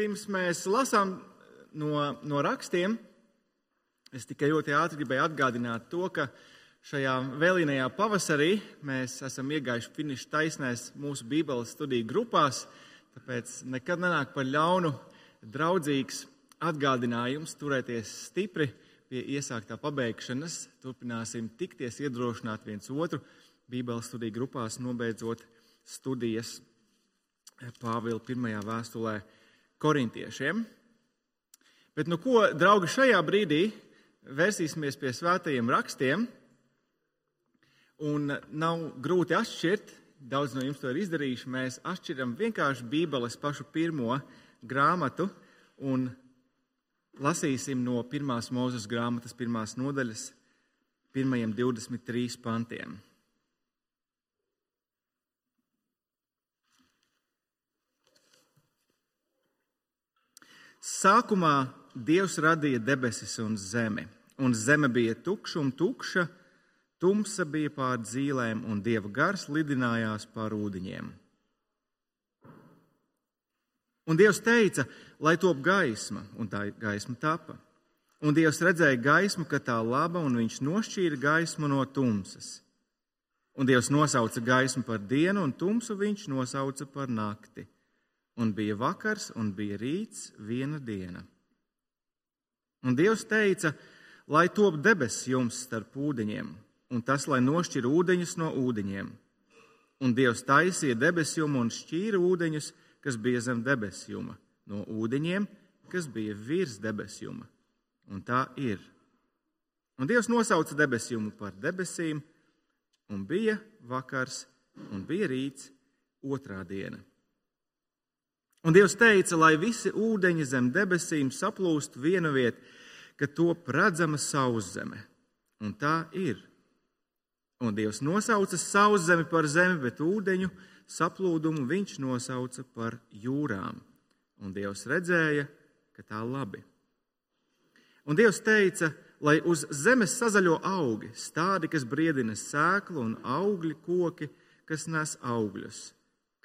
Pirms mēs lasām no, no rakstiem, es tikai ļoti ātri gribēju atgādināt to, ka šajā vēlīnajā pavasarī mēs esam iegājuši finiša taisnēs mūsu Bībeles studiju grupās, tāpēc nekad nenāk par ļaunu draudzīgs atgādinājums turēties stipri pie iesāktā pabeigšanas. Turpināsim tikties, iedrošināt viens otru Bībeles studiju grupās, nobeidzot studijas Pāvila pirmajā vēstulē korintiešiem. Bet nu ko, draugi, šajā brīdī vērsīsimies pie svētajiem rakstiem, un nav grūti atšķirt, daudz no jums to ir izdarījuši, mēs atšķiram vienkārši Bībeles pašu pirmo grāmatu un lasīsim no pirmās mūzes grāmatas pirmās nodaļas pirmajiem 23 pantiem. Sākumā Dievs radīja debesis un zemi, un zeme bija tukša un tukša, tumsa bija pār dzīvēm, un Dieva gars lidinājās pār ūdeņiem. Un Dievs teica, lai top gaisma, un tā gaisma tapa. Un Dievs redzēja gaismu, ka tā laba, un viņš nošķīra gaismu no tumsas. Un Dievs nosauca gaismu par dienu, un tumsu viņš nosauca par nakti un bija vakars, un bija rīts, viena diena. Un Dievs teica, lai top debesis jums starp ūdeņiem, un tas, lai nošķir ūdeņus no ūdeņiem. Un Dievs taisīja debesjumu un šķīra ūdeņus, kas bija zem debesjuma, no ūdeņiem, kas bija virs debesjuma. Un tā ir. Un Dievs nosauca debesjumu par debesīm, un bija vakars, un bija rīts, otrā diena. Un Dievs teica, lai visi ūdeņi zem debesīm saplūst viena vieta, ka top redzama sauszeme. Un tā ir. Un Dievs nosauca sauszemi par zemi, bet ūdeņu saplūdumu viņš nosauca par jūrām. Un Dievs redzēja, ka tā labi. Un Dievs teica, lai uz zemes sazaļo augi, stādi, kas briedina sēklu, un augļi koki, kas nes augļus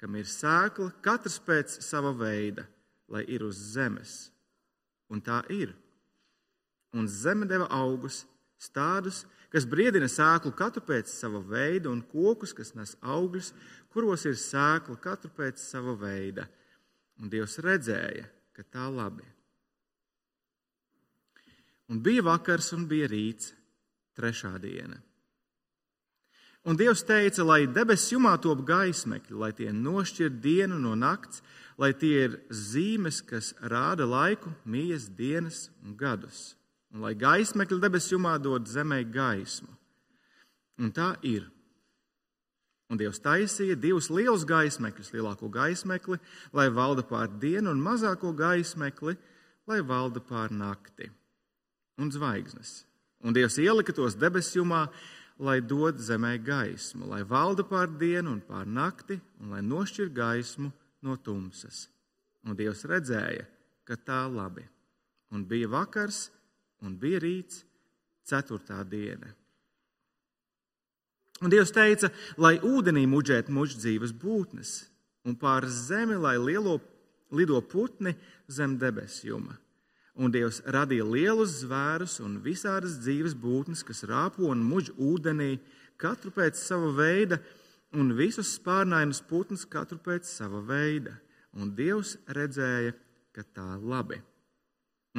kam ir sēkla, katrs pēc sava veida, lai ir uz zemes. Un tā ir. Un zeme deva augus, stādus, kas briedina sēklu katru pēc sava veida, un kokus, kas nes augļus, kuros ir sēkla katru pēc sava veida. Un Dievs redzēja, ka tā labi. Un bija vakars un bija rīts, trešā diena. Un Dievs teica, lai debesu jumā top gaismekļi, lai tie nošķir dienu no nakts, lai tie ir zīmes, kas rāda laiku, mijas dienas un gadus. Un lai gaismekļi debesu jumā dod zemē gaismu. Un tā ir. Un Dievs taisīja divus lielus gaismekļus, lielāko gaismekli, lai valda pār dienu, un mazāko gaismekli, lai valda pār nakti un zvaigznes. Un Dievs ielika tos debesjumā, lai dod zemē gaismu, lai valda pār dienu un pār nakti, un lai nošķir gaismu no tumsas. Un Dievs redzēja, ka tā labi. Un bija vakars, un bija rīts, ceturtā diena. Un Dievs teica, lai ūdenī muģētu muždzīvas būtnes, un pār zemi, lai lielo, lido putni zem debesjuma Un Dievs radīja lielus zvērus un visādas dzīves būtnes, kas rāpo un muģ ūdenī, katru pēc sava veida, un visus spārnainus putnus katru pēc sava veida. Un Dievs redzēja, ka tā labi.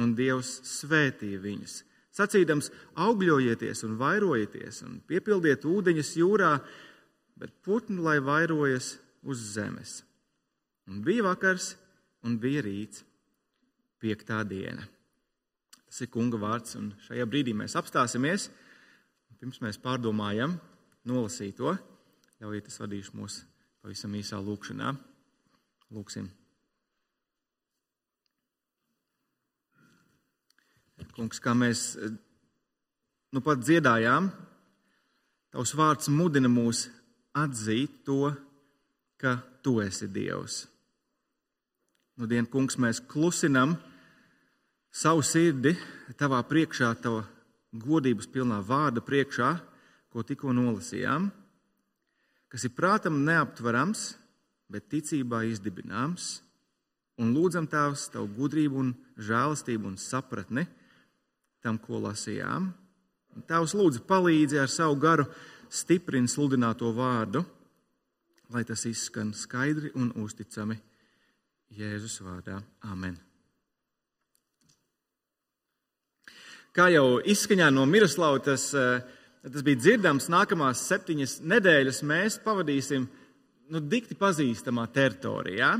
Un Dievs svētīja viņus, sacīdams, augļojieties un vairojieties, un piepildiet ūdeņus jūrā, bet putni lai vairojas uz zemes. Un bija vakars, un bija rīts piektā diena. Tas ir kunga vārds, un šajā brīdī mēs apstāsimies. Pirms mēs pārdomājam, nolasīt to, ļaujiet, es vadīšu mūsu pavisam īsā lūkšanā. Lūksim. Kungs, kā mēs nu pat dziedājām, tavs vārds mudina mūs atzīt to, ka tu esi Dievs. Nu, dien, kungs, mēs klusinam savu sirdi tavā priekšā, tava godības pilnā vārda priekšā, ko tikko nolasījām, kas ir prātam neaptverams, bet ticībā izdibināms. Un lūdzam Tēvs, Tavu gudrību, un žēlastību un sapratni tam, ko lasījām. Tēvs, lūdzu, palīdzi ar savu garu stiprini sludināto vārdu, lai tas izskan skaidri un uzticami Jēzus vārdā. Amen! Kā jau izskaņā no Miroslava tas, eh, tas bija dzirdams, nākamās septiņas nedēļas mēs pavadīsim nu, dikti pazīstamā teritorijā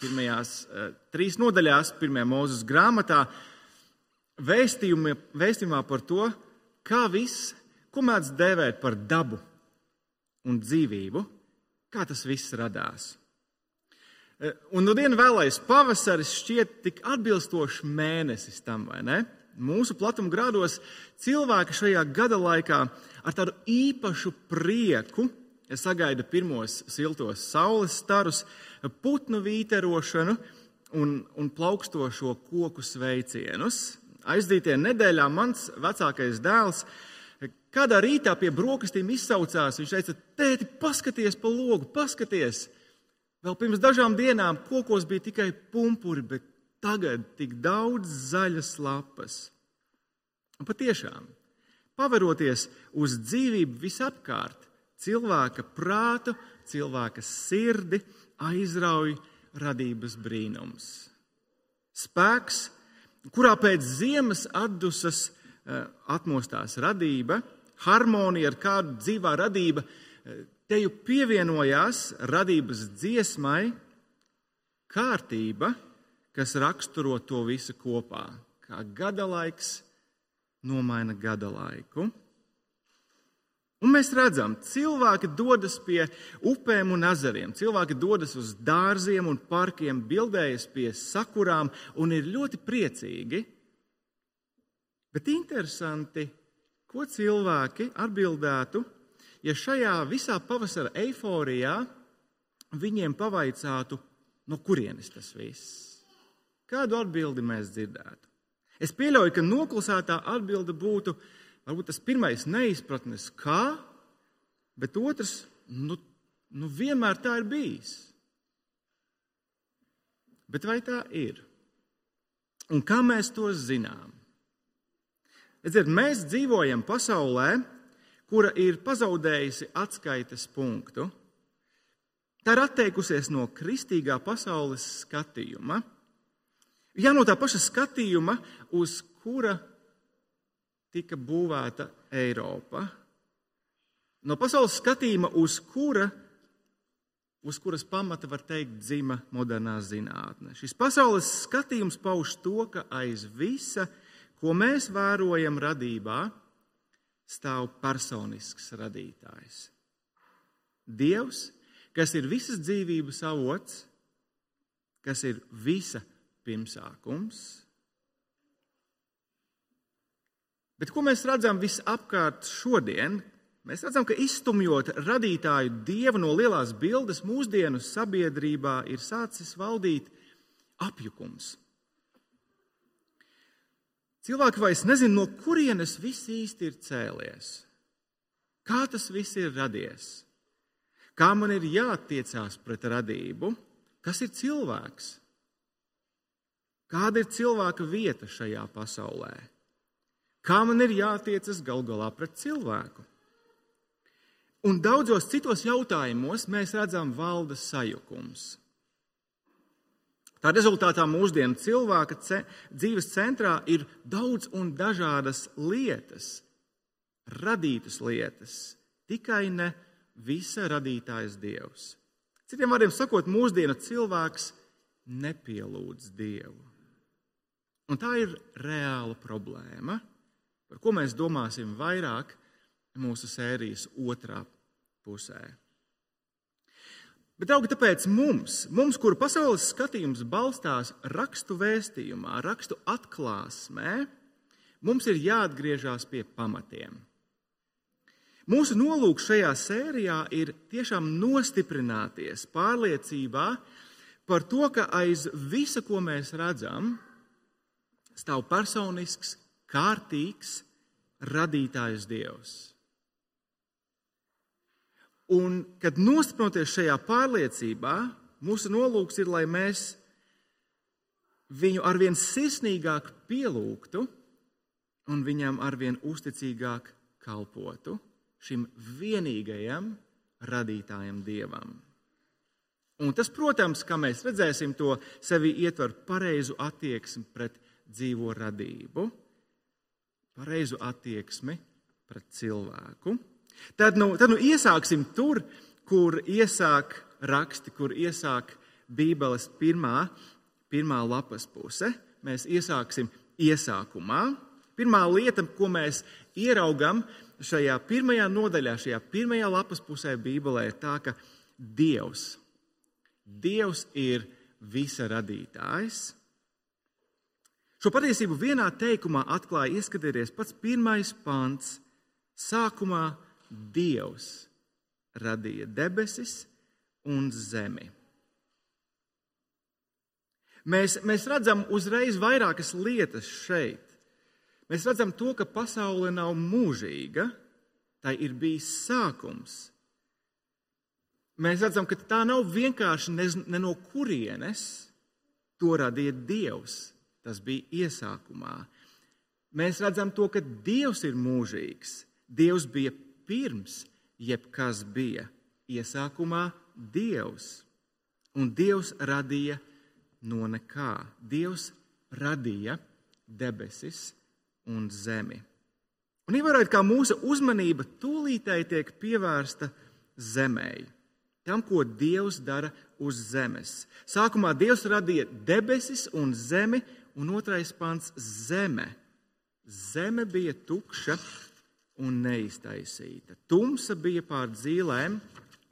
pirmajās uh, trīs nodaļās, pirmajā mūzes grāmatā, vēstījumā par to, kā viss, ko mēdz dēvēt par dabu un dzīvību, kā tas viss radās. Uh, un no dienas vēlais pavasaris šķiet tik atbilstošs mēnesis tam, vai ne? Mūsu platuma grādos cilvēki šajā gada laikā ar tādu īpašu prieku sagaida pirmos siltos saules starus, putnu vīterošanu un, un plaukstošo koku sveicienus. Aizdītajā nedēļā mans vecākais dēls kādā rītā pie brokastīm izsaucās. Viņš teica, tēti, paskaties pa logu, paskaties! Vēl pirms dažām dienām kokos bija tikai pumpuri, bet tagad tik daudz zaļas lapas. Un patiešām, paveroties uz dzīvību visapkārt, cilvēka prātu, cilvēka sirdi aizrauj radības brīnums. Spēks, kurā pēc ziemas atdusas eh, atmostās radība, harmonija ar kādu dzīvā radība, eh, te jau pievienojās radības dziesmai kārtība, kas raksturo to visu kopā, kā gada laiks nomaina gada laiku. Un mēs redzam, cilvēki dodas pie upēm un ezeriem, cilvēki dodas uz dārziem un parkiem, bildējas pie sakurām un ir ļoti priecīgi. Bet interesanti, ko cilvēki atbildētu, ja šajā visā pavasara eiforijā viņiem pavaicātu, no kurienes tas viss? Kādu atbildi mēs dzirdētu? Es pieļauju, ka noklusētā atbilde būtu, varbūt tas pirmais neizpratnes, kā, bet otrs, nu, nu vienmēr tā ir bijis. Bet vai tā ir? Un kā mēs to zinām? Redziet, mēs dzīvojam pasaulē, kura ir pazaudējusi atskaites punktu. Tā ir atteikusies no kristīgā pasaules skatījuma. Jā, no tā paša skatījuma, uz kura tika būvēta Eiropa. No pasaules skatījuma, uz, kura, uz kuras pamata var teikt, dzima modernā zinātne. Šis pasaules skatījums pauž to, ka aiz visa, ko mēs vērojam radībā, stāv personisks radītājs. Dievs, kas ir visas dzīvības avots, kas ir visa pirmsākums, Bet ko mēs redzam visapkārt šodien? Mēs redzam, ka izstumjot radītāju dievu no lielās bildes, mūsdienu sabiedrībā ir sācis valdīt apjukums. Cilvēki vairs nezina, no kurienes viss īsti ir cēlies, kā tas viss ir radies, kā man ir jāattiecās pret radību, kas ir cilvēks, kāda ir cilvēka vieta šajā pasaulē. Kā man ir jātiecas gal galā pret cilvēku? Un daudzos citos jautājumos mēs redzam valdes sajukums. Tā rezultātā mūsdienu cilvēka ce dzīves centrā ir daudz un dažādas lietas, radītas lietas, tikai ne visa radītājs Dievs. Citiem vārdiem sakot, mūsdienu cilvēks nepielūdz Dievu. Un tā ir reāla problēma par ko mēs domāsim vairāk mūsu sērijas otrā pusē. Bet, draugi, tāpēc mums, mums kur pasaules skatījums balstās rakstu vēstījumā, rakstu atklāsmē, mums ir jāatgriežas pie pamatiem. Mūsu nolūks šajā sērijā ir tiešām nostiprināties pārliecībā par to, ka aiz visa, ko mēs redzam, stāv personisks kārtīgs radītājs Dievs. Un, kad nostiprinoties šajā pārliecībā, mūsu nolūks ir, lai mēs viņu arvien sirsnīgāk pielūgtu un viņam arvien uzticīgāk kalpotu šim vienīgajam radītājam dievam. Un tas, protams, kā mēs redzēsim, to sevi ietver pareizu attieksmi pret dzīvo radību, pareizu attieksmi pret cilvēku. Tad nu, tad nu iesāksim tur, kur iesāk raksti, kur iesāk Bībeles pirmā, pirmā lapas puse. Mēs iesāksim iesākumā. Pirmā lieta, ko mēs ieraugam šajā pirmajā nodaļā, šajā pirmajā lapas pusē Bībelē, ir tā, ka Dievs, Dievs ir visa radītājs. Šo patiesību vienā teikumā atklāja, ieskatieties, pats pirmais pants. Sākumā Dievs radīja debesis un zemi. Mēs, mēs redzam uzreiz vairākas lietas šeit. Mēs redzam to, ka pasaule nav mūžīga, tai ir bijis sākums. Mēs redzam, ka tā nav vienkārši ne, ne no kurienes to radīja Dievs. Tas bija iesākumā. Mēs redzam to, ka Dievs ir mūžīgs. Dievs bija pirms jebkas bija. Iesākumā Dievs. Un Dievs radīja no nekā. Dievs radīja debesis un zemi. Un ievērojot, kā mūsu uzmanība tūlītēji tiek pievērsta zemē, tam, ko Dievs dara uz zemes. Sākumā Dievs radīja debesis un zemi, un otrais pants - zeme. Zeme bija tukša un neiztaisīta. Tumsa bija pār dzīvēm,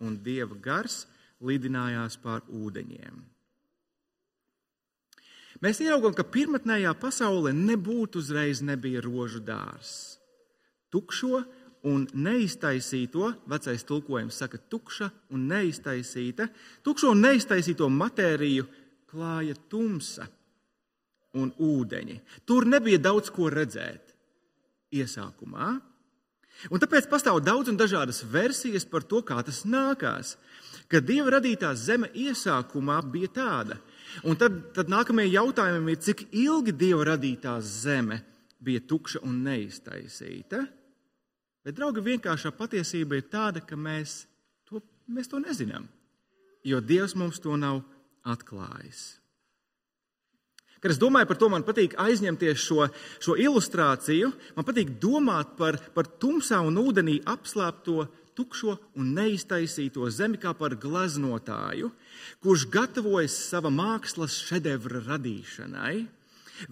un dieva gars lidinājās pār ūdeņiem. Mēs ieraugām, ka pirmotnējā pasaulē nebūtu uzreiz nebija rožu dārzs. Tukšo un neiztaisīto, vecais tulkojums saka, tukša un neiztaisīta, tukšo un neiztaisīto matēriju klāja tumsa un ūdeņi. Tur nebija daudz ko redzēt iesākumā. Un tāpēc pastāv daudz un dažādas versijas par to, kā tas nākās. Kad Dieva radītā zeme iesākumā bija tāda, un tad, tad nākamie jautājumi ir, cik ilgi Dieva radītā zeme bija tukša un neiztaisīta. Bet, draugi, vienkāršā patiesība ir tāda, ka mēs to, mēs to nezinām, jo Dievs mums to nav atklājis. Kad es domāju par to, man patīk aizņemties šo, šo ilustrāciju. Man patīk domāt par, par tumsā un ūdenī apslēpto, tukšo un neiztaisīto zemi kā par gleznotāju, kurš gatavojas sava mākslas šedevra radīšanai.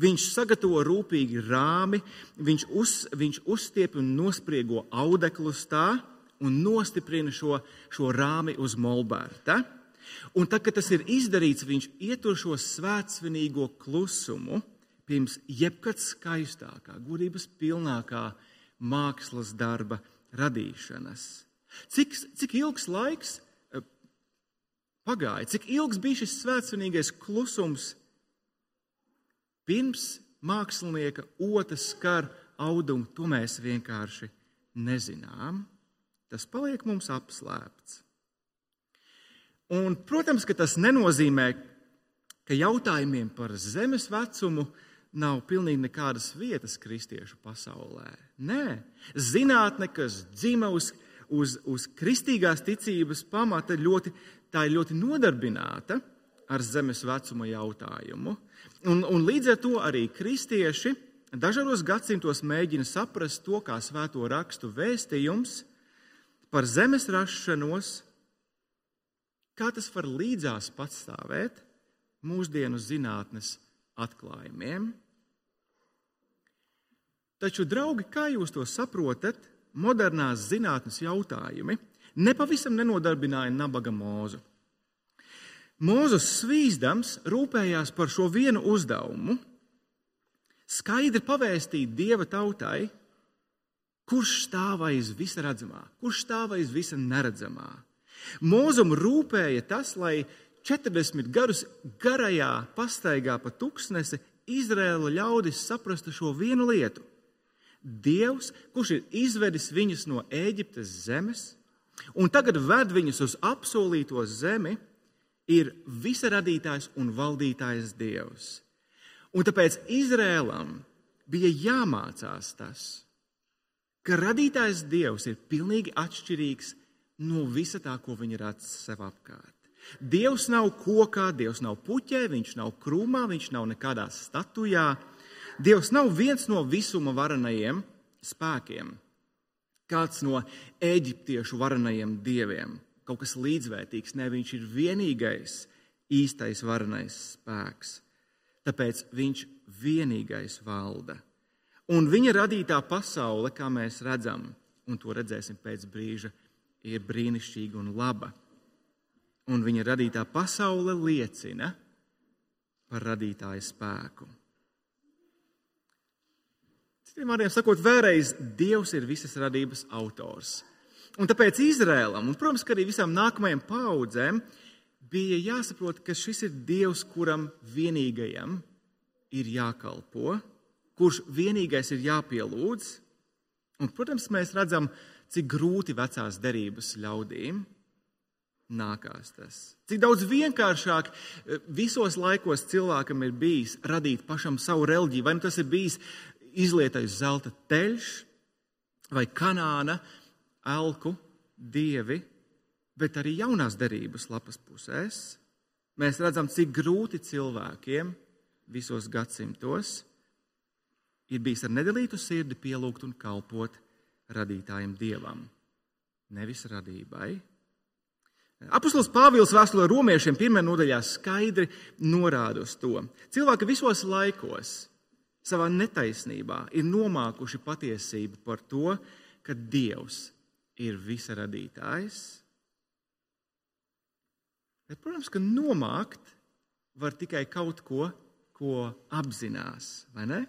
Viņš sagatavo rūpīgi rāmi, viņš, uz, viņš uzstiep un nospriego audeklus tā un nostiprina šo, šo rāmi uz molbērta. Un tad, kad tas ir izdarīts, viņš ietur šo svētsvinīgo klusumu pirms jebkad skaistākā, gudrības pilnākā mākslas darba radīšanas. Cik, cik ilgs laiks eh, pagāja, cik ilgs bija šis svētsvinīgais klusums pirms mākslinieka otrs skar audumu, to mēs vienkārši nezinām. Tas paliek mums apslēpts. Un, protams, ka tas nenozīmē, ka jautājumiem par zemes vecumu nav pilnīgi nekādas vietas kristiešu pasaulē. Nē, zinātne, kas dzima uz, uz, uz kristīgās ticības pamata, ļoti, tā ir ļoti nodarbināta ar zemes vecuma jautājumu. Un, un līdz ar to arī kristieši dažādos gadsimtos mēģina saprast to, kā svēto rakstu vēstījums par zemes rašanos Kā tas var līdzās patstāvēt mūsdienu zinātnes atklājumiem? Taču, draugi, kā jūs to saprotat, modernās zinātnes jautājumi nepavisam nenodarbināja nabaga mūzu. Mūzes svīzdams rūpējās par šo vienu uzdevumu - skaidri pavēstīt dieva tautai, kurš stāv aiz visa redzamā, kurš stāv aiz visa neredzamā. Mūzum rūpēja tas, lai 40 gadus garajā pastaigā pa tuksnesi Izraēla ļaudis saprastu šo vienu lietu. Dievs, kurš ir izvedis viņus no Ēģiptes zemes un tagad ved viņus uz apsolīto zemi, ir visa radītājs un valdītājs Dievs. Un tāpēc Izrēlam bija jāmācās tas, ka radītājs Dievs ir pilnīgi atšķirīgs no visa tā, ko viņi redz sev apkārt. Dievs nav kokā, Dievs nav puķē, viņš nav krūmā, viņš nav nekādā statujā. Dievs nav viens no visuma varenajiem spēkiem, kāds no eģiptiešu varenajiem dieviem, kaut kas līdzvērtīgs. Nē, viņš ir vienīgais īstais varenais spēks. Tāpēc viņš vienīgais valda. Un viņa radītā pasaule, kā mēs redzam, un to redzēsim pēc brīža, ir brīnišķīga un laba. Un viņa radītā pasaule liecina par radītāja spēku. Citiem vārdiem sakot, vēlreiz Dievs ir visas radības autors. Un tāpēc Izrēlam, un, protams, arī visām nākamajām paudzēm, bija jāsaprot, ka šis ir Dievs, kuram vienīgajam ir jākalpo, kurš vienīgais ir jāpielūdz. Un, protams, mēs redzam, cik grūti vecās derības ļaudīm nākās tas. Cik daudz vienkāršāk eh, visos laikos cilvēkam ir bijis radīt pašam savu reliģiju. Vai nu tas ir bijis izlietais zelta teļš vai kanāna, elku dievi, bet arī jaunās derības lapas pusēs. Mēs redzam, cik grūti cilvēkiem visos gadsimtos ir bijis ar nedalītu sirdi pielūgt un kalpot radītājiem dievam, nevis radībai. Apostols Pāvils vēstulē romiešiem pirmajā nodaļā skaidri norāda uz to. Cilvēki visos laikos savā netaisnībā ir nomākuši patiesību par to, ka Dievs ir visa radītājs. Bet, protams, ka nomākt var tikai kaut ko, ko apzinās, vai ne?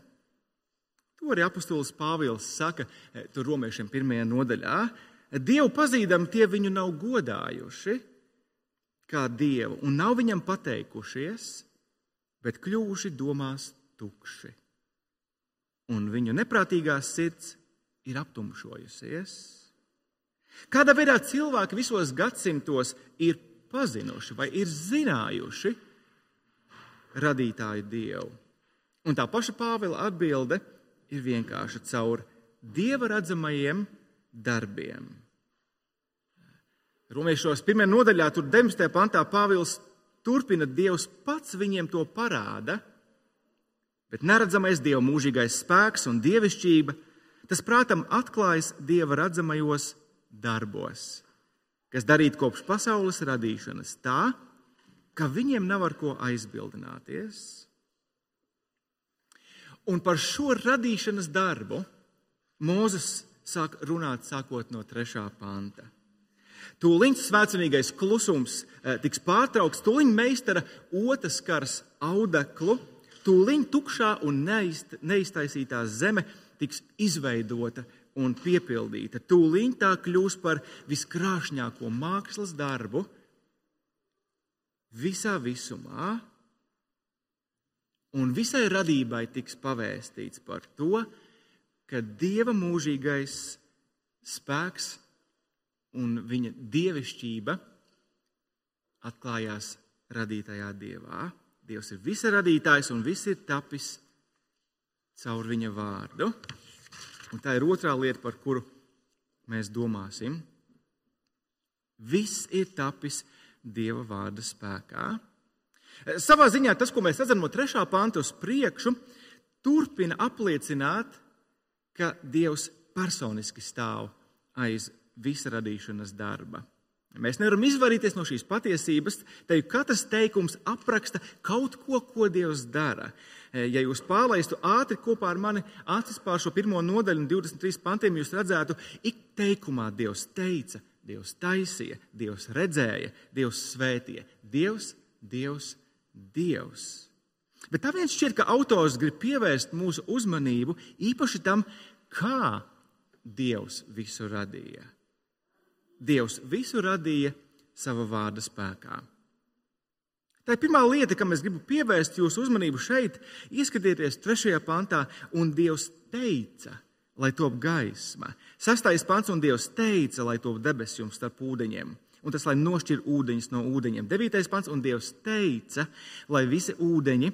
To arī apustulis Pāvils saka eh, tur romiešiem pirmajā nodaļā. Dievu pazīdami tie viņu nav godājuši kā dievu un nav viņam pateikušies, bet kļuvuši domās tukši. Un viņu neprātīgā sirds ir aptumšojusies. Kādā veidā cilvēki visos gadsimtos ir pazinuši vai ir zinājuši radītāju dievu? Un tā paša Pāvila atbilde ir vienkārši caur dieva redzamajiem darbiem. Romiešos pirmajā nodaļā, tur 19. pantā, Pāvils turpina, Dievs pats viņiem to parāda, bet neredzamais Dieva mūžīgais spēks un dievišķība, tas prātam atklājas Dieva redzamajos darbos, kas darīt kopš pasaules radīšanas tā, ka viņiem nav ar ko aizbildināties. Un par šo radīšanas darbu Mūzes sāk runāt sākot no 3. panta. Tūlīt svētceļīgais klusums eh, tiks pārtraukts, tūlīt meistara otrs kars audeklu, tūlīt tukšā un neiztaisītā zeme tiks izveidota un piepildīta. Tūlīt tā kļūs par viskrāšņāko mākslas darbu visā visumā, un visai radībai tiks pavēstīts par to, ka Dieva mūžīgais spēks un viņa dievišķība atklājās radītajā dievā. Dievs ir visa radītājs un viss ir tapis caur viņa vārdu. Un tā ir otrā lieta, par kuru mēs domāsim. Viss ir tapis Dieva vārda spēkā. Savā ziņā tas, ko mēs redzam no 3. panta uz priekšu, turpina apliecināt, ka Dievs personiski stāv aiz visa radīšanas darba. Mēs nevaram izvairīties no šīs patiesības, te katrs teikums apraksta kaut ko, ko Dievs dara. E, ja jūs pārlaistu ātri kopā ar mani acis pār šo pirmo nodaļu, 23 pantiem, jūs redzētu, ik teikumā Dievs teica, Dievs taisīja, Dievs redzēja, Dievs svētīja. Dievs, Dievs, Dievs. Bet tā viens šķiet, ka autors grib pievērst mūsu uzmanību īpaši tam, kā Dievs visu radīja. Dievs visu radīja sava vārda spēkā. Tā ir pirmā lieta, kam es gribu pievērst jūsu uzmanību šeit. Ieskatieties trešajā pantā, un Dievs teica, lai top gaisma. Sastais pants, un Dievs teica, lai top debesis jums starp ūdeņiem. Un tas, lai nošķir ūdeņus no ūdeņiem. Devītais pants, un Dievs teica, lai visi ūdeņi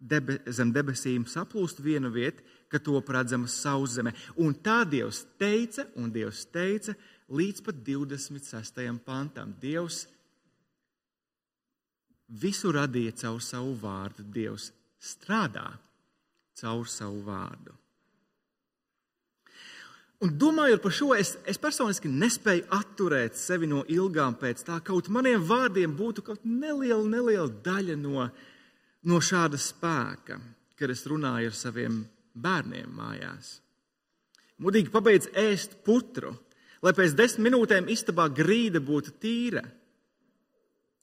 debe, zem debesīm saplūst viena vieta, ka to redzama sauszeme. Un tā Dievs teica, un Dievs teica līdz pat 26. pantam. Dievs visu radīja caur savu vārdu. Dievs strādā caur savu vārdu. Un domājot par šo, es, es personiski nespēju atturēt sevi no ilgām pēc tā, kaut maniem vārdiem būtu kaut neliela, neliela daļa no, no šāda spēka, kad es runāju ar saviem bērniem mājās. Mudīgi pabeidz ēst putru, lai pēc desmit minūtēm istabā grīda būtu tīra.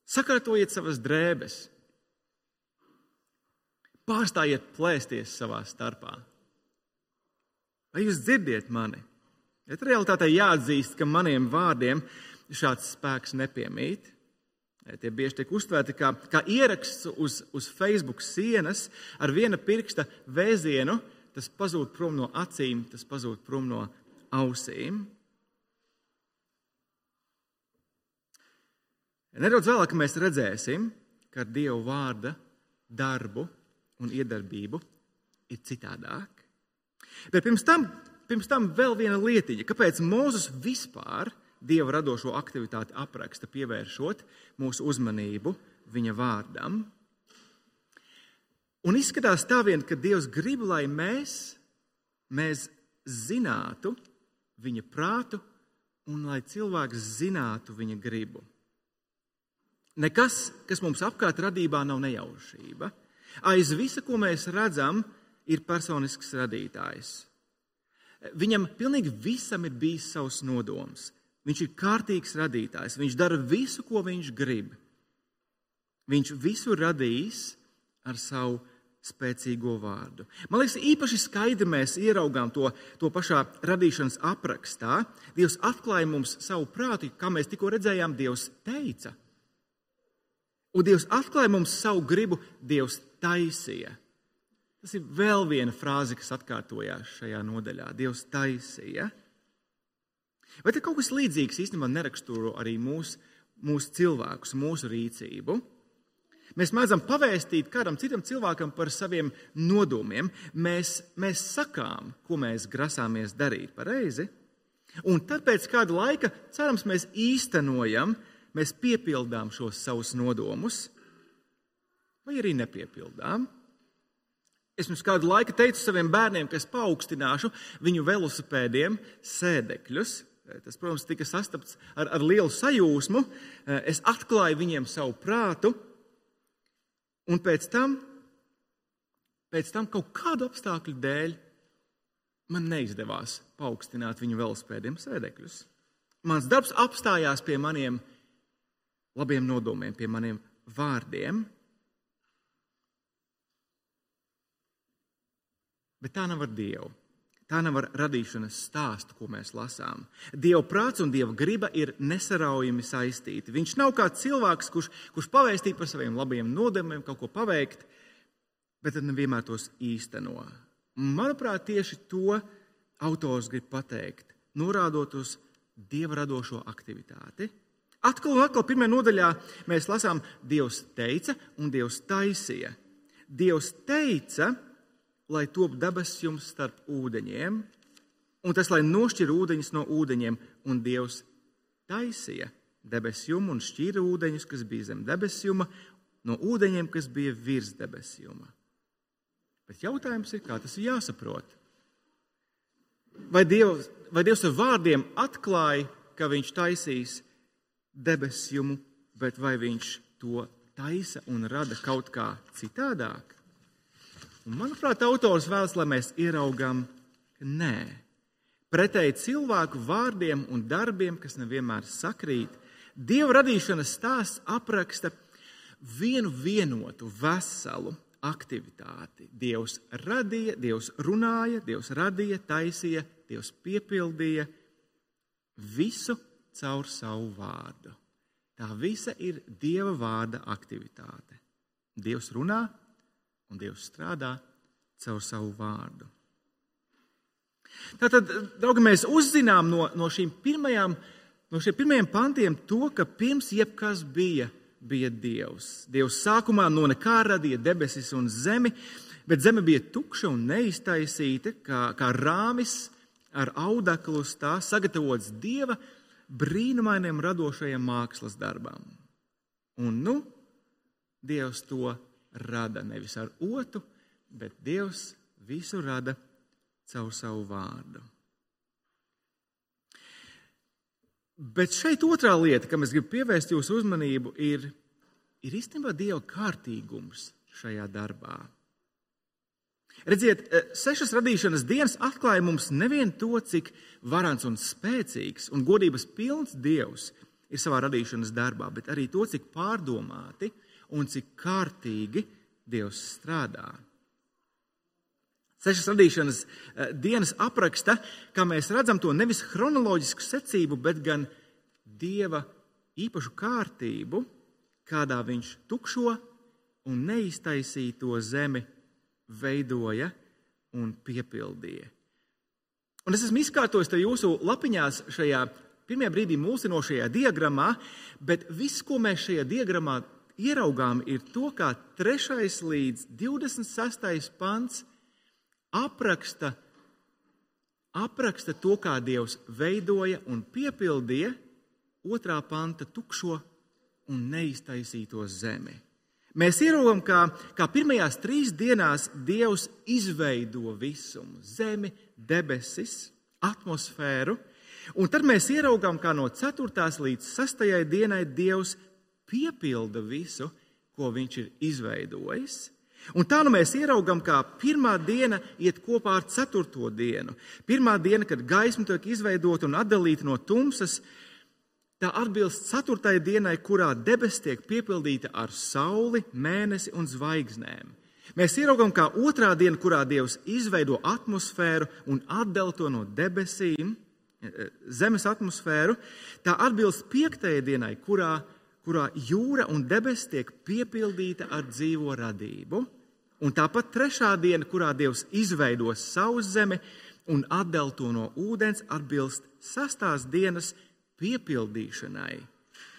Sakārtojiet savas drēbes, pārstājiet plēsties savā starpā. Vai jūs dzirdiet mani? Bet realitātē jāatzīst, ka maniem vārdiem šāds spēks nepiemīt. Tie bieži tiek uztvērti kā, kā ieraksts uz, uz Facebook sienas ar viena pirksta vēzienu. Tas pazūd prom no acīm, tas pazūd prom no ausīm. Nedaudz vēlāk mēs redzēsim, ka ar Dieva vārda darbu un iedarbību ir citādāk. Bet pirms tam, pirms tam vēl viena lietiņa, kāpēc Mozus vispār dieva radošo aktivitāti apraksta, pievēršot mūsu uzmanību viņa vārdam. Un izskatās tā vien, ka Dievs grib, lai mēs, mēs zinātu viņa prātu un lai cilvēks zinātu viņa gribu. Nekas, kas mums apkārt radībā nav nejaušība. Aiz visa, ko mēs redzam, ir personisks radītājs. Viņam pilnīgi visam ir bijis savs nodoms. Viņš ir kārtīgs radītājs. Viņš dara visu, ko viņš grib. Viņš visu radījis ar savu spēcīgo vārdu. Man liekas, īpaši skaidri mēs ieraugām to, to pašā radīšanas aprakstā. Dievs atklāja mums savu prātu, kā mēs tikko redzējām, Dievs teica. Un Dievs atklāja mums savu gribu, Dievs taisīja. Tas ir vēl viena frāze, kas atkārtojās šajā nodaļā. Dievs taisīja. Vai te kaut kas līdzīgs īstenībā neraksturo arī mūsu mūs cilvēkus, mūsu rīcību? Mēs mēdzam pavēstīt kādam citam cilvēkam par saviem nodomiem. Mēs, mēs sakām, ko mēs grasāmies darīt pareizi. Un tad pēc kāda laika, cerams, mēs īstenojam, mēs piepildām šos savus nodomus, vai arī nepiepildām. Es pirms kādu laiku teicu saviem bērniem, ka es paaugstināšu viņu velosipēdiem sēdekļus. Tas, protams, tika sastapts ar, ar lielu sajūsmu. Es atklāju viņiem savu prātu, un pēc tam, pēc tam kaut kādu apstākļu dēļ man neizdevās paaugstināt viņu velosipēdiem sēdekļus. Mans darbs apstājās pie maniem labiem nodomiem, pie maniem vārdiem. Bet tā nav ar Dievu. Tā nav ar radīšanas stāstu, ko mēs lasām. Dieva prāts un dieva griba ir nesaraujami saistīti. Viņš nav kā cilvēks, kurš, kurš pavēstīja par saviem labiem nodomiem, kaut ko paveikt, bet tad nevienmēr tos īsteno. Manuprāt, tieši to autors grib pateikt, norādot uz dieva radošo aktivitāti. Atkal un atkal pirmajā nodaļā mēs lasām, Dievs teica un Dievs taisīja. Dievs teica, lai top debesis jums starp ūdeņiem, un tas, lai nošķir ūdeņus no ūdeņiem, un Dievs taisīja debesjumu un šķīra ūdeņus, kas bija zem debesjuma, no ūdeņiem, kas bija virs debesjuma. Bet jautājums ir, kā tas ir jāsaprot? Vai Dievs, vai Dievs ar vārdiem atklāja, ka Viņš taisīs debesjumu, bet vai Viņš to taisa un rada kaut kā citādāk? Un, manuprāt, autors vēlas, lai mēs ieraugām, ka nē. Pretēji cilvēku vārdiem un darbiem, kas nevienmēr sakrīt, Dieva radīšanas stāsts apraksta vienu vienotu, veselu aktivitāti. Dievs radīja, Dievs runāja, Dievs radīja, taisīja, Dievs piepildīja visu caur savu vārdu. Tā visa ir Dieva vārda aktivitāte. Dievs runā, un Dievs strādā caur savu vārdu. Tātad, draugi, mēs uzzinām no, no pirmajām, no šiem pirmajiem pantiem to, ka pirms jebkas bija, bija Dievs. Dievs sākumā no nekā radīja debesis un zemi, bet zeme bija tukša un neiztaisīta, kā, kā rāmis ar audeklu uz tā sagatavots Dieva brīnumainiem radošajiem mākslas darbam. Un nu, Dievs to rada nevis ar otru, bet Dievs visu rada caur savu vārdu. Bet šeit otrā lieta, kam es gribu pievērst jūsu uzmanību, ir, ir īstenībā Dieva kārtīgums šajā darbā. Redziet, eh, sešas radīšanas dienas atklāja mums nevien to, cik varants un spēcīgs un godības pilns Dievs ir savā radīšanas darbā, bet arī to, cik pārdomāti un cik kārtīgi Dievs strādā. Sešas radīšanas eh, dienas apraksta, kā mēs redzam, to nevis chronoloģisku secību, bet gan dieva īpašu kārtību, kādā viņš tukšo un neiztaisīto zemi veidoja un piepildīja. Un es esmu izkārtojis to jūsu lapiņās šajā pirmajā brīdī mulsinošajā diagrammā, bet viss, ko mēs šajā diagrammā ieraugām, ir to, kā 3. līdz 26. pants apraksta, apraksta to, kā Dievs veidoja un piepildīja otrā panta tukšo un neiztaisīto zemi. Mēs ieraugām, kā, kā pirmajās trīs dienās Dievs izveido visumu, zemi, debesis, atmosfēru, un tad mēs ieraugām, kā no 4. līdz 6. dienai Dievs piepilda visu, ko viņš ir izveidojis. Un tā nu mēs ieraugām, kā pirmā diena iet kopā ar ceturto dienu. Pirmā diena, kad gaisma tiek izveidota un atdalīta no tumsas, tā atbilst ceturtajai dienai, kurā debesis tiek piepildīta ar sauli, mēnesi un zvaigznēm. Mēs ieraugām, kā otrā diena, kurā Dievs izveido atmosfēru un atdala to no debesīm, eh, zemes atmosfēru, tā atbilst piektajai dienai, kurā kurā jūra un debesis tiek piepildīta ar dzīvo radību, un tāpat trešā diena, kurā Dievs izveidos savu zemi un atdel to no ūdens, atbilst sastās dienas piepildīšanai.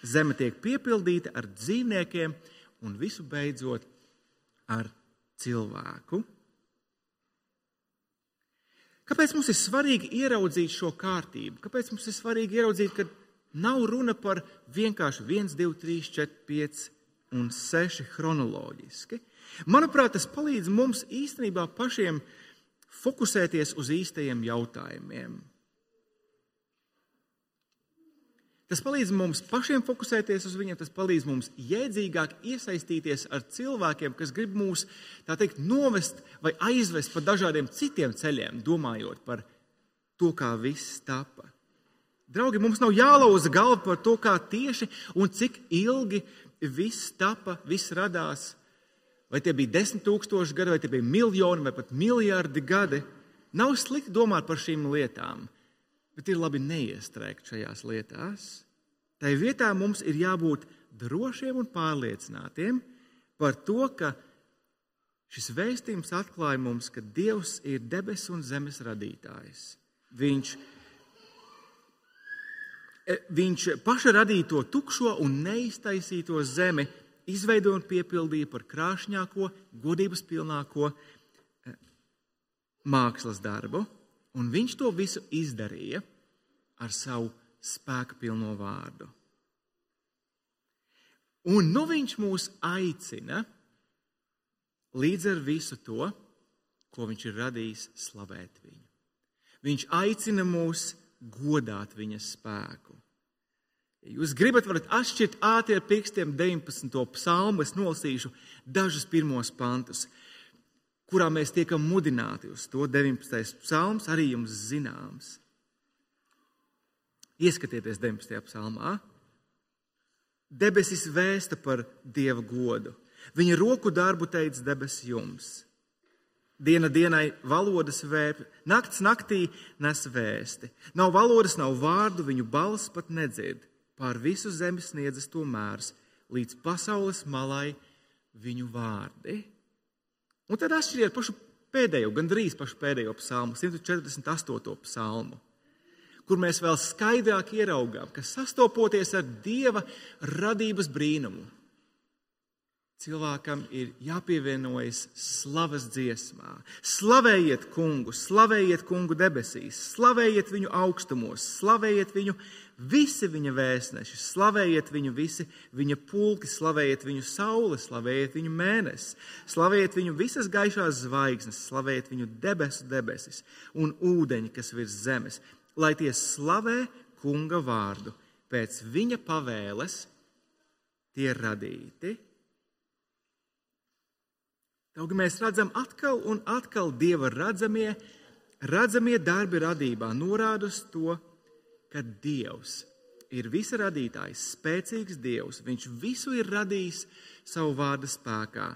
Zeme tiek piepildīta ar dzīvniekiem un visu beidzot ar cilvēku. Kāpēc mums ir svarīgi ieraudzīt šo kārtību? Kāpēc mums ir svarīgi ieraudzīt, ka Nav runa par vienkārši 1, 2, 3, 4, 5 un 6 chronoloģiski. Manuprāt, tas palīdz mums īstenībā pašiem fokusēties uz īstajiem jautājumiem. Tas palīdz mums pašiem fokusēties uz viņiem, tas palīdz mums jēdzīgāk iesaistīties ar cilvēkiem, kas grib mūs teikt, novest vai aizvest pa dažādiem citiem ceļiem, domājot par to, kā viss tapa. Draugi, mums nav jālauza galva par to, kā tieši un cik ilgi viss tapa, viss radās. Vai tie bija desmit tūkstoši gadi, vai tie bija miljoni, vai pat miljardi gadi. Nav slikti domāt par šīm lietām, bet ir labi neiestrēgt šajās lietās. Tai vietā mums ir jābūt drošiem un pārliecinātiem par to, ka šis vēstījums atklāja mums, ka Dievs ir debesu un zemes radītājs. Viņš ir viņš paša radīto tukšo un neiztaisīto zemi izveidoja un piepildīja par krāšņāko, godības pilnāko e, mākslas darbu, un viņš to visu izdarīja ar savu spēku pilno vārdu. Un nu viņš mūs aicina līdz ar visu to, ko viņš ir radījis, slavēt viņu. Viņš aicina mūs godāt viņa spēku. Ja jūs gribat, varat atšķirt ātri ar pirkstiem 19. psalmu. Es nolasīšu dažus pirmos pantus, kurā mēs tiekam mudināti uz to. 19. psalms arī jums zināms. Ieskatieties 19. psalmā. Debesis vēsta par dieva godu. Viņa roku darbu teica debesis jums. Diena dienai valodas vēp, nakts naktī nes vēsti. Nav valodas, nav vārdu, viņu balss pat nedzird. Pār visu zemi sniedzas to mērs, līdz pasaules malai viņu vārdi. Un tad atšķiriet pašu pēdējo, gandrīz pašu pēdējo psalmu, 148. psalmu, kur mēs vēl skaidrāk ieraugām, ka sastopoties ar Dieva radības brīnumu, cilvēkam ir jāpievienojas slavas dziesmā. Slavējiet kungu, slavējiet kungu debesīs, slavējiet viņu augstumos, slavējiet viņu visi viņa vēstneši, slavējiet viņu visi viņa pulki, slavējiet viņu sauli, slavējiet viņu mēnesi, slavējiet viņu visas gaišās zvaigznes, slavējiet viņu debesu debesis un ūdeņi, kas virs zemes, lai tie slavē kunga vārdu pēc viņa pavēles. Tie radīti, Taugi mēs redzam atkal un atkal Dieva redzamie, redzamie darbi radībā norāda uz to, ka Dievs ir visa radītājs, spēcīgs Dievs. Viņš visu ir radījis savu vārdu spēkā,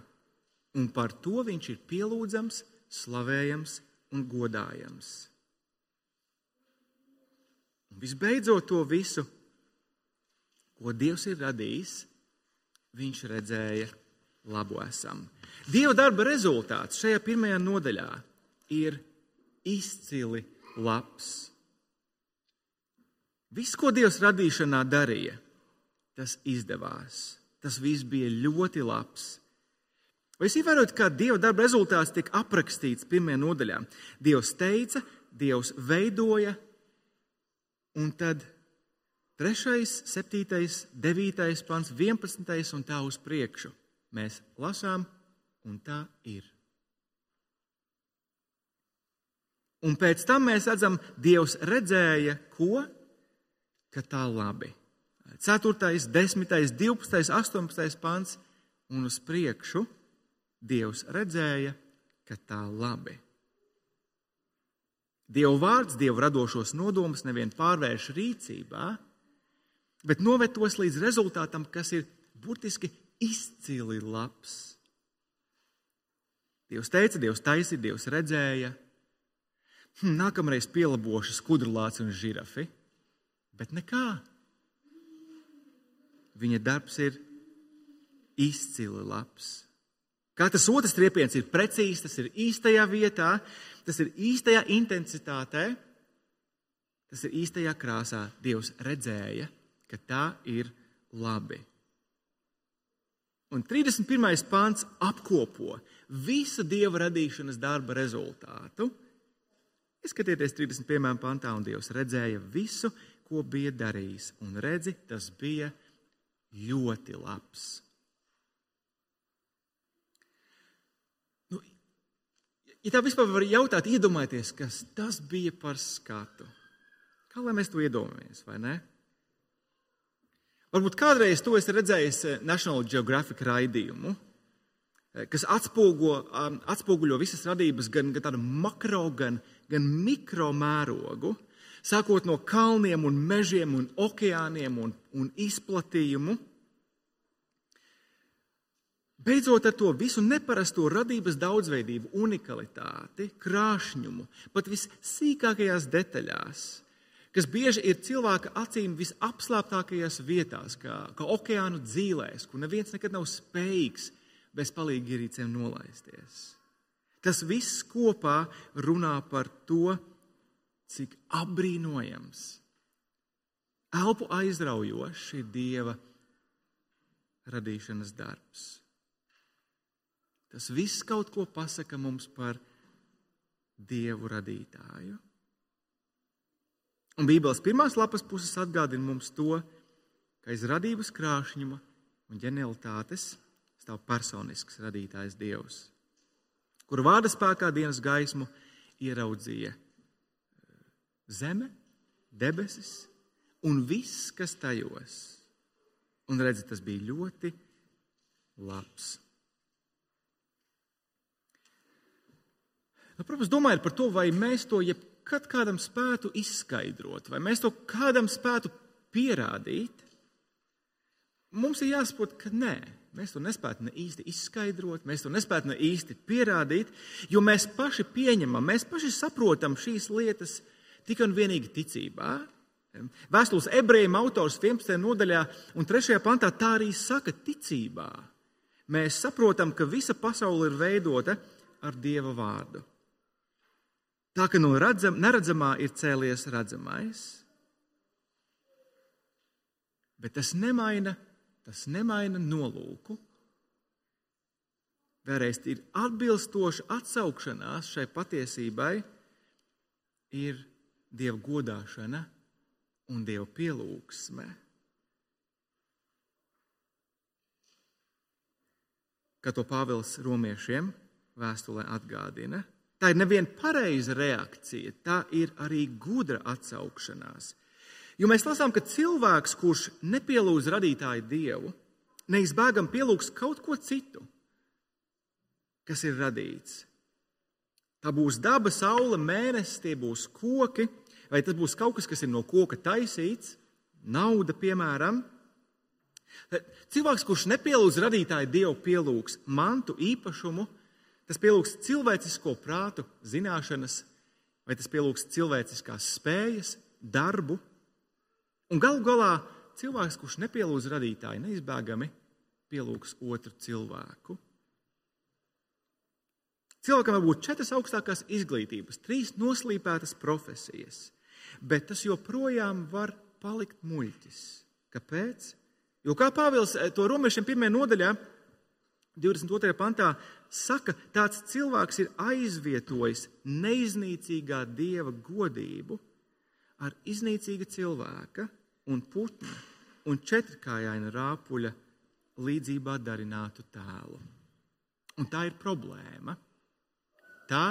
un par to viņš ir pielūdzams, slavējams un godājams. Un visbeidzot, to visu, ko Dievs ir radījis, viņš redzēja labu esam. Dieva darba rezultāts šajā pirmajā nodaļā ir izcili labs. Viss, ko Dievs radīšanā darīja, tas izdevās. Tas viss bija ļoti labs. Vai jūs ievērojat, kā Dieva darba rezultāts tiek aprakstīts pirmajā nodaļā? Dievs teica, Dievs veidoja, un tad 3, 7, 9, pants, 11 un tā uz priekšu mēs lasām, un tā ir. Un pēc tam mēs redzam, Dievs redzēja, ko? Ka tā labi. 4, 10, 12, 18 pants un uz priekšu Dievs redzēja, ka tā labi. Dieva vārds, Dieva radošos nodomus nevien pārvērš rīcībā, bet noved tos līdz rezultātam, kas ir burtiski izcili labs. Dievs teica, Dievs taisīja, Dievs redzēja. Hm, nākamreiz pielabošu skudrlāci un žirafi, bet nekā. Viņa darbs ir izcili labs. Katrs otrs riepiens ir precīzs, tas ir īstajā vietā, tas ir īstajā intensitātē, tas ir īstajā krāsā. Dievs redzēja, ka tā ir labi. Un 31. pāns apkopo visu dieva radīšanas darba rezultātu. Ieskatieties 31. pantā, un Dievs redzēja visu, ko bija darījis. Un redzi, tas bija ļoti labs. Nu, ja tā vispār var jautāt, iedomājieties, kas tas bija par skatu. Kā lai mēs to iedomājamies, vai ne? Varbūt kādreiz to esi redzējis eh, National Geographic raidījumu, eh, kas atspoguļo, um, atspoguļo visas radības gan, gan tādu makro, gan, gan mikro mērogu, sākot no kalniem, un mežiem, un okeāniem un, un izplatījumu. Beidzot ar to visu neparasto radības daudzveidību, unikalitāti, krāšņumu, pat vissīkākajās detaļās kas bieži ir cilvēka acīm visapslāptākajās vietās, kā, kā okeānu dzīvēs, kur neviens nekad nav spējīgs bez ierīcēm nolaisties. Tas viss kopā runā par to, cik apbrīnojams, elpu aizraujošs ir Dieva radīšanas darbs. Tas viss kaut ko pasaka mums par Dievu radītāju. Un Bībeles pirmās lapas puses atgādina mums to, ka aiz radības krāšņuma un ģenialitātes stāv personisks radītājs Dievs, kura vārda spēkā dienas gaismu ieraudzīja eh, zeme, debesis un viss, kas tajos. Un redzi, tas bija ļoti labs. Nu, protams, domājot par to, vai mēs to jeb kad kādam spētu izskaidrot, vai mēs to kādam spētu pierādīt, mums ir jāsaprot, ka nē, mēs to nespētu ne īsti izskaidrot, mēs to nespētu ne īsti pierādīt, jo mēs paši pieņemam, mēs paši saprotam šīs lietas tikai un vienīgi ticībā. Vēstules ebrejiem autors 11. nodaļā un 3. pantā tā arī saka ticībā. Mēs saprotam, ka visa pasaule ir veidota ar Dieva vārdu. Tā ka no redzam, neredzamā ir cēlies redzamais. Bet tas nemaina, tas nemaina nolūku, vēlreiz ir atbilstoša atsaukšanās šai patiesībai, ir Dieva godāšana un Dieva pielūgsme. Kā to Pāvils romiešiem vēstulē atgādina, tā ir neviena pareiza reakcija, tā ir arī gudra atsaukšanās. Jo mēs lasām, ka cilvēks, kurš nepielūdz radītāju dievu, neizbēgami pielūgs kaut ko citu, kas ir radīts. Tā būs daba, saule, mēnesis, tie būs koki, vai tas būs kaut kas, kas ir no koka taisīts, nauda, piemēram. Cilvēks, kurš nepielūdz radītāju dievu, pielūgs mantu, īpašumu, tas pielūgs cilvēcisko prātu, zināšanas, vai tas pielūgs cilvēciskās spējas, darbu. Un galu galā cilvēks, kurš nepielūdz radītāju, neizbēgami pielūgs otru cilvēku. Cilvēkam var būt četras augstākās izglītības, trīs noslīpētas profesijas, bet tas joprojām var palikt muļķis. Kāpēc? Jo kā Pāvils eh, to romiešiem pirmajā nodaļā, 22. pantā, saka, tāds cilvēks ir aizvietojis neiznīcīgā dieva godību ar iznīcīga cilvēka un putna un četrkājaina rāpuļa līdzībā darinātu tēlu. Un tā ir problēma. Tā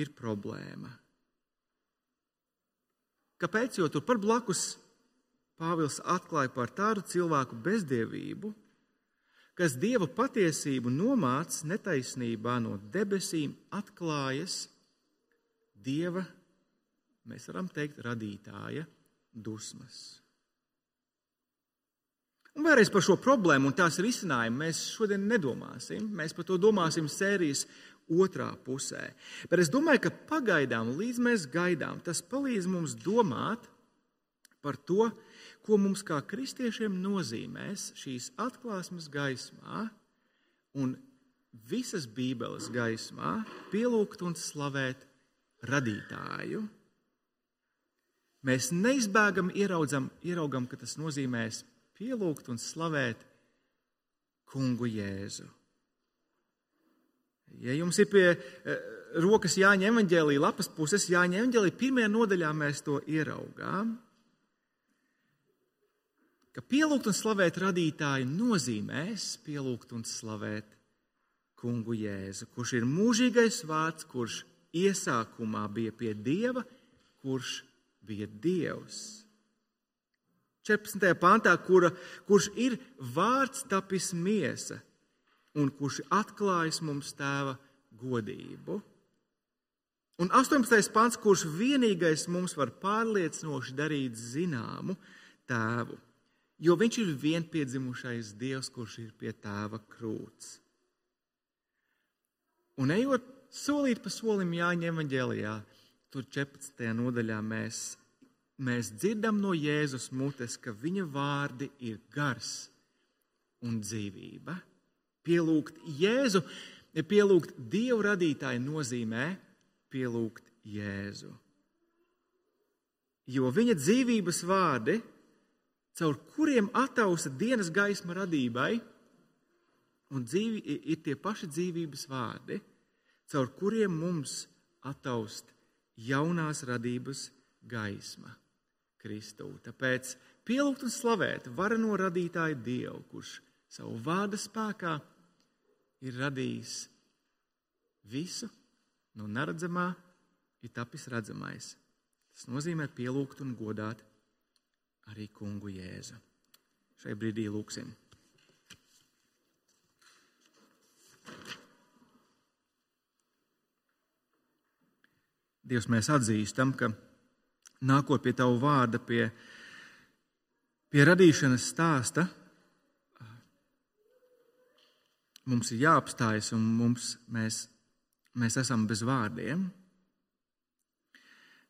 ir problēma. Kāpēc? Jo tur par blakus Pāvils atklāja par tādu cilvēku bezdievību, kas dieva patiesību nomāc netaisnībā no debesīm, atklājas dieva, mēs varam teikt, radītāja dusmas. Un vēlreiz par šo problēmu un tās risinājumu mēs šodien nedomāsim. Mēs par to domāsim sērijas otrā pusē. Bet es domāju, ka pagaidām, līdz mēs gaidām, tas palīdz mums domāt par to, ko mums kā kristiešiem nozīmēs šīs atklāsmes gaismā un visas Bībeles gaismā pielūgt un slavēt radītāju. Mēs neizbēgami ieraudzam, ieraugam, ka tas nozīmēs pielūgt un slavēt kungu Jēzu. Ja jums ir pie eh, rokas Jāņa evanģēlīja lapas puses, Jāņa evanģēlīja pirmajā nodaļā mēs to ieraugām, ka pielūgt un slavēt radītāju nozīmēs pielūgt un slavēt kungu Jēzu, kurš ir mūžīgais vārds, kurš iesākumā bija pie Dieva, kurš bija Dievs. 14. pantā, kura, kurš ir vārds tapis miesa un kurš atklājas mums tēva godību. Un 18. pants, kurš vienīgais mums var pārliecinoši darīt zināmu tēvu, jo viņš ir vienpiedzimušais Dievs, kurš ir pie tēva krūts. Un ejot solīt pa solim Jāņa evaņģēlijā, tur 14. nodaļā mēs mēs dzirdam no Jēzus mutes, ka viņa vārdi ir gars un dzīvība. Pielūgt Jēzu, pielūgt Dievu radītāju nozīmē pielūgt Jēzu. Jo viņa dzīvības vārdi, caur kuriem attausa dienas gaisma radībai, un dzīvi, ir tie paši dzīvības vārdi, caur kuriem mums attaust jaunās radības gaisma. Kristū. Tāpēc pielūgt un slavēt vareno radītāju Dievu, kurš savu vārdu spēkā ir radījis visu, no neredzamā ir tapis redzamais. Tas nozīmē pielūgt un godāt arī kungu Jēzu. Šai brīdī lūksim. Dievs, mēs atzīstam, ka nākot pie tavu vārda, pie, pie radīšanas stāsta, mums ir jāapstājas un mums, mēs, mēs esam bez vārdiem.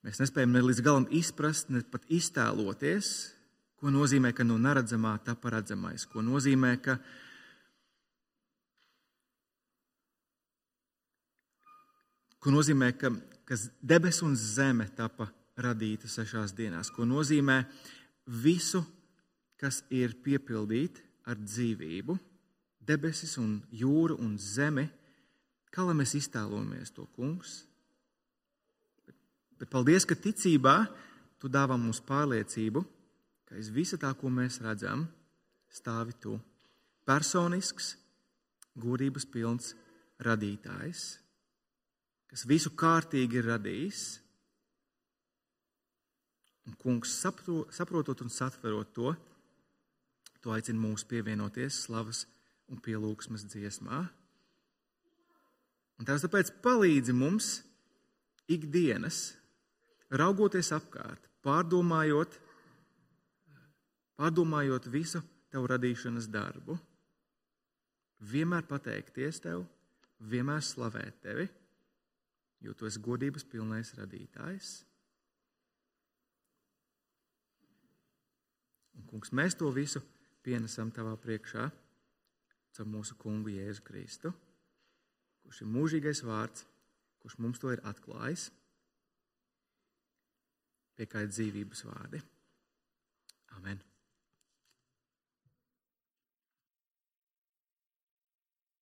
Mēs nespējam ne līdz galam izprast, ne pat iztēloties, ko nozīmē, ka no neredzamā tā paredzamais, ko nozīmē, ka ko nozīmē, ka, ka debes un zeme tapa radīta sešās dienās, ko nozīmē visu, kas ir piepildīti ar dzīvību, debesis un jūra un zeme. Kā lai mēs iztēlojamies to kungs? Bet, paldies, ka ticībā tu dāvā mums pārliecību, ka aiz visa tā, ko mēs redzam, stāvi tu. Personisks, gudrības pilns radītājs, kas visu kārtīgi ir radījis. Un kungs, saprotot un satverot to, to aicina mūs pievienoties slavas un pielūgsmes dziesmā. Un tās tāpēc palīdzi mums ikdienas, raugoties apkārt, pārdomājot, pārdomājot visu tavu radīšanas darbu, vienmēr pateikties tev, vienmēr slavēt tevi, jo tu esi godības pilnais radītājs. Un, kungs, mēs to visu pienesam tavā priekšā caur mūsu kungu Jēzu Kristu, kurš ir mūžīgais vārds, kurš mums to ir atklājis, ir dzīvības vārdi. Amen.